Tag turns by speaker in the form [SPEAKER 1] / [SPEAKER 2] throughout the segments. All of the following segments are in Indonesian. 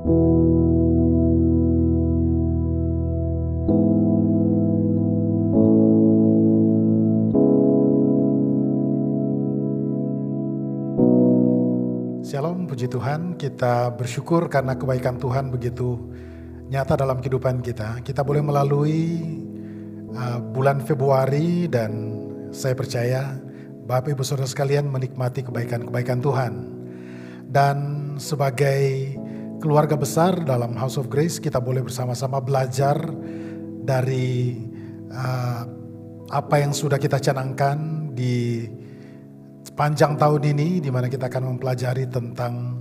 [SPEAKER 1] Shalom, puji Tuhan. Kita bersyukur karena kebaikan Tuhan begitu nyata dalam kehidupan kita. Kita boleh melalui uh, bulan Februari dan saya percaya Bapak Ibu Saudara sekalian menikmati kebaikan-kebaikan Tuhan. Dan sebagai keluarga besar dalam House of Grace kita boleh bersama-sama belajar dari uh, apa yang sudah kita canangkan di sepanjang tahun ini di mana kita akan mempelajari tentang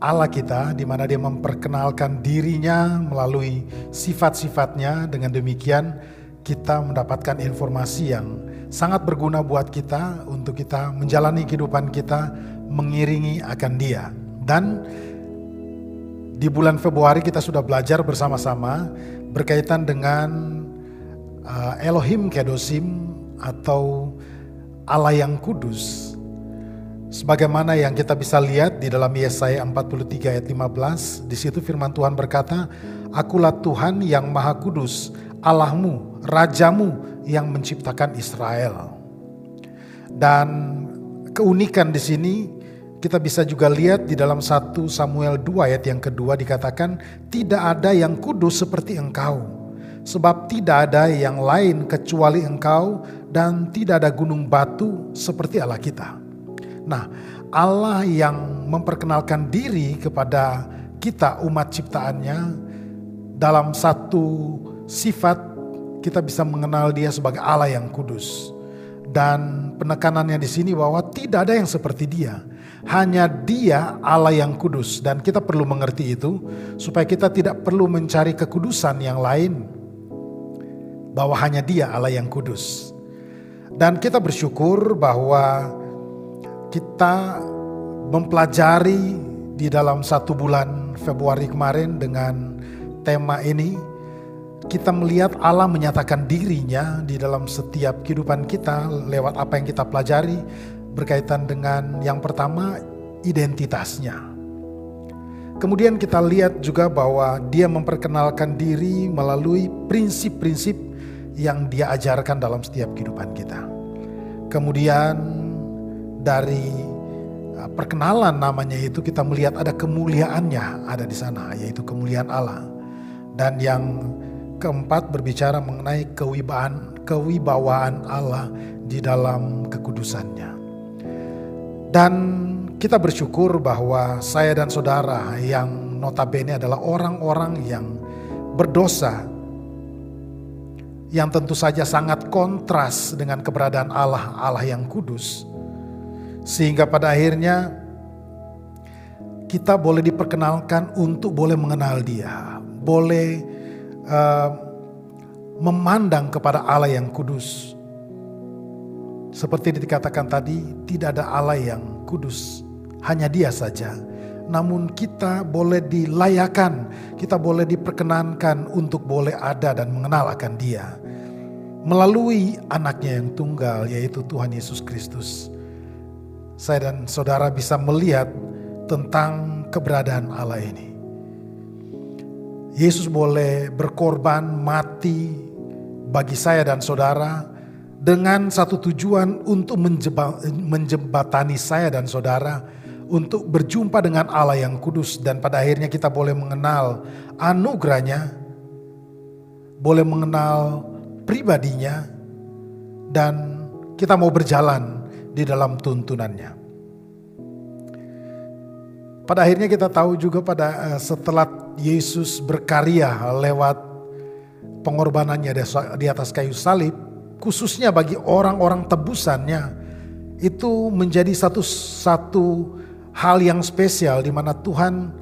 [SPEAKER 1] Allah kita di mana dia memperkenalkan dirinya melalui sifat-sifatnya. Dengan demikian kita mendapatkan informasi yang sangat berguna buat kita untuk kita menjalani kehidupan kita mengiringi akan dia. Dan di bulan Februari kita sudah belajar bersama-sama berkaitan dengan uh, Elohim Kedosim atau Allah yang kudus. Sebagaimana yang kita bisa lihat di dalam Yesaya 43 ayat 15, di situ firman Tuhan berkata, Akulah Tuhan yang maha kudus, Allahmu, Rajamu yang menciptakan Israel. Dan keunikan di sini kita bisa juga lihat di dalam 1 Samuel 2 ayat yang kedua dikatakan, Tidak ada yang kudus seperti engkau sebab tidak ada yang lain kecuali engkau dan tidak ada gunung batu seperti Allah kita. Nah, Allah yang memperkenalkan diri kepada kita umat ciptaannya dalam satu sifat kita bisa mengenal dia sebagai Allah yang kudus. Dan penekanannya di sini bahwa tidak ada yang seperti dia. Hanya dia Allah yang kudus dan kita perlu mengerti itu supaya kita tidak perlu mencari kekudusan yang lain bahwa hanya Dia Allah yang kudus. Dan kita bersyukur bahwa kita mempelajari di dalam satu bulan Februari kemarin dengan tema ini kita melihat Allah menyatakan dirinya di dalam setiap kehidupan kita lewat apa yang kita pelajari berkaitan dengan yang pertama identitasnya. Kemudian kita lihat juga bahwa dia memperkenalkan diri melalui prinsip-prinsip yang dia ajarkan dalam setiap kehidupan kita. Kemudian dari uh, perkenalan namanya itu kita melihat ada kemuliaannya ada di sana yaitu kemuliaan Allah. Dan yang keempat berbicara mengenai kewibawaan kewibawaan Allah di dalam kekudusannya. Dan kita bersyukur bahwa saya dan saudara yang notabene adalah orang-orang yang berdosa yang tentu saja sangat kontras dengan keberadaan Allah, Allah yang kudus. Sehingga pada akhirnya kita boleh diperkenalkan untuk boleh mengenal Dia, boleh uh, memandang kepada Allah yang kudus. Seperti dikatakan tadi, tidak ada Allah yang kudus, hanya Dia saja. Namun kita boleh dilayakan, kita boleh diperkenankan untuk boleh ada dan mengenal akan Dia melalui anaknya yang tunggal yaitu Tuhan Yesus Kristus. Saya dan saudara bisa melihat tentang keberadaan Allah ini. Yesus boleh berkorban mati bagi saya dan saudara dengan satu tujuan untuk menjembatani saya dan saudara untuk berjumpa dengan Allah yang kudus dan pada akhirnya kita boleh mengenal anugerahnya, boleh mengenal pribadinya dan kita mau berjalan di dalam tuntunannya. Pada akhirnya kita tahu juga pada eh, setelah Yesus berkarya lewat pengorbanannya di atas kayu salib, khususnya bagi orang-orang tebusannya, itu menjadi satu satu hal yang spesial di mana Tuhan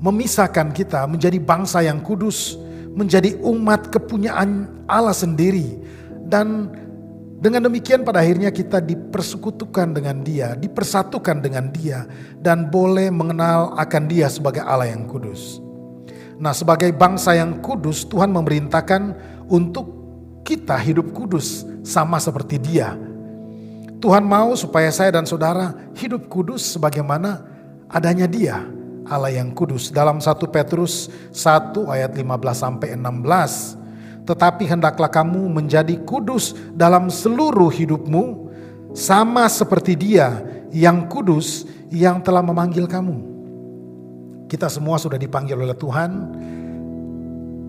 [SPEAKER 1] memisahkan kita menjadi bangsa yang kudus, menjadi umat kepunyaan Allah sendiri dan dengan demikian pada akhirnya kita dipersekutukan dengan dia, dipersatukan dengan dia dan boleh mengenal akan dia sebagai Allah yang kudus. Nah sebagai bangsa yang kudus Tuhan memerintahkan untuk kita hidup kudus sama seperti dia. Tuhan mau supaya saya dan saudara hidup kudus sebagaimana adanya dia, Allah yang kudus. Dalam 1 Petrus 1 ayat 15 sampai 16. Tetapi hendaklah kamu menjadi kudus dalam seluruh hidupmu sama seperti Dia yang kudus yang telah memanggil kamu. Kita semua sudah dipanggil oleh Tuhan.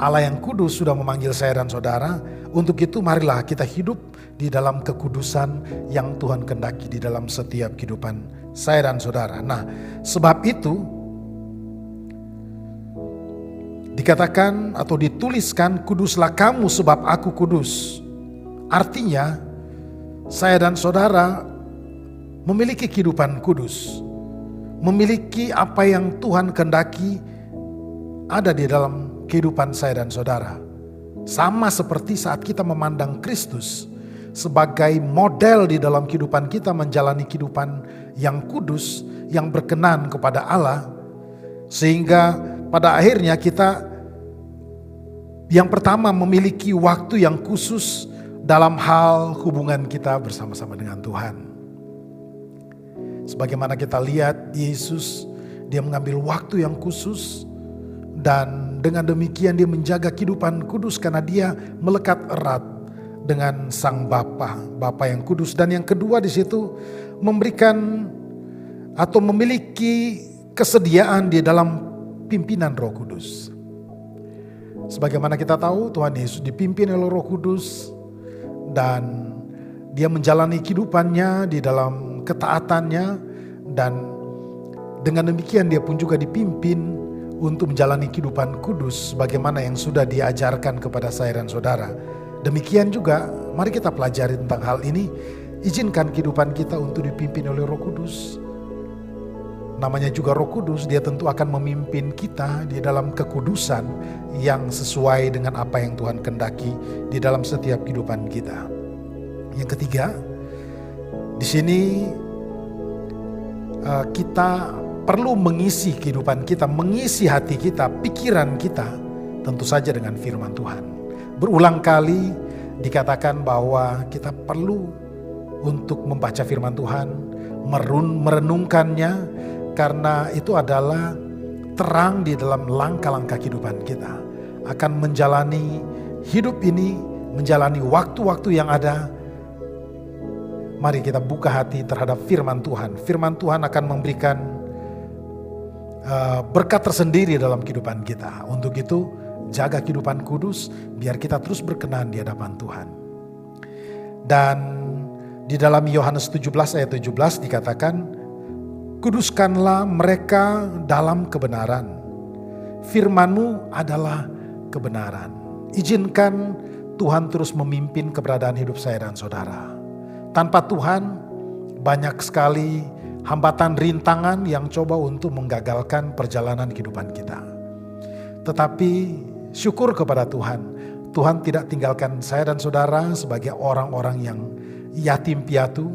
[SPEAKER 1] Allah yang kudus sudah memanggil saya dan saudara. Untuk itu marilah kita hidup di dalam kekudusan yang Tuhan kendaki di dalam setiap kehidupan saya dan saudara. Nah, sebab itu dikatakan atau dituliskan kuduslah kamu sebab aku kudus. Artinya saya dan saudara memiliki kehidupan kudus. Memiliki apa yang Tuhan kendaki ada di dalam kehidupan saya dan saudara. Sama seperti saat kita memandang Kristus sebagai model di dalam kehidupan kita menjalani kehidupan yang kudus, yang berkenan kepada Allah. Sehingga pada akhirnya kita yang pertama memiliki waktu yang khusus dalam hal hubungan kita bersama-sama dengan Tuhan. Sebagaimana kita lihat Yesus, dia mengambil waktu yang khusus dan dengan demikian dia menjaga kehidupan kudus karena dia melekat erat dengan sang Bapa, Bapa yang kudus dan yang kedua di situ memberikan atau memiliki kesediaan di dalam pimpinan Roh Kudus. Sebagaimana kita tahu Tuhan Yesus dipimpin oleh Roh Kudus dan dia menjalani kehidupannya di dalam ketaatannya dan dengan demikian dia pun juga dipimpin untuk menjalani kehidupan kudus bagaimana yang sudah diajarkan kepada saya dan saudara. Demikian juga mari kita pelajari tentang hal ini. Izinkan kehidupan kita untuk dipimpin oleh Roh Kudus namanya juga Roh Kudus, dia tentu akan memimpin kita di dalam kekudusan yang sesuai dengan apa yang Tuhan kendaki di dalam setiap kehidupan kita. Yang ketiga, di sini uh, kita perlu mengisi kehidupan kita, mengisi hati kita, pikiran kita, tentu saja dengan firman Tuhan. Berulang kali dikatakan bahwa kita perlu untuk membaca firman Tuhan, merun, merenungkannya, karena itu adalah terang di dalam langkah-langkah kehidupan kita. Akan menjalani hidup ini, menjalani waktu-waktu yang ada. Mari kita buka hati terhadap firman Tuhan. Firman Tuhan akan memberikan berkat tersendiri dalam kehidupan kita. Untuk itu, jaga kehidupan kudus biar kita terus berkenan di hadapan Tuhan. Dan di dalam Yohanes 17 ayat 17 dikatakan, Kuduskanlah mereka dalam kebenaran. Firmanmu adalah kebenaran. Izinkan Tuhan terus memimpin keberadaan hidup saya dan saudara. Tanpa Tuhan, banyak sekali hambatan rintangan yang coba untuk menggagalkan perjalanan kehidupan kita. Tetapi syukur kepada Tuhan, Tuhan tidak tinggalkan saya dan saudara sebagai orang-orang yang yatim piatu,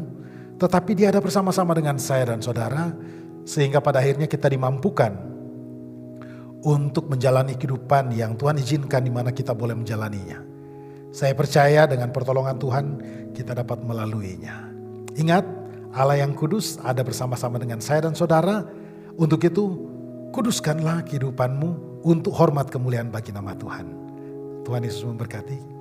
[SPEAKER 1] tetapi dia ada bersama-sama dengan saya dan saudara sehingga pada akhirnya kita dimampukan untuk menjalani kehidupan yang Tuhan izinkan di mana kita boleh menjalaninya. Saya percaya dengan pertolongan Tuhan kita dapat melaluinya. Ingat, Allah yang kudus ada bersama-sama dengan saya dan saudara. Untuk itu, kuduskanlah kehidupanmu untuk hormat kemuliaan bagi nama Tuhan. Tuhan Yesus memberkati.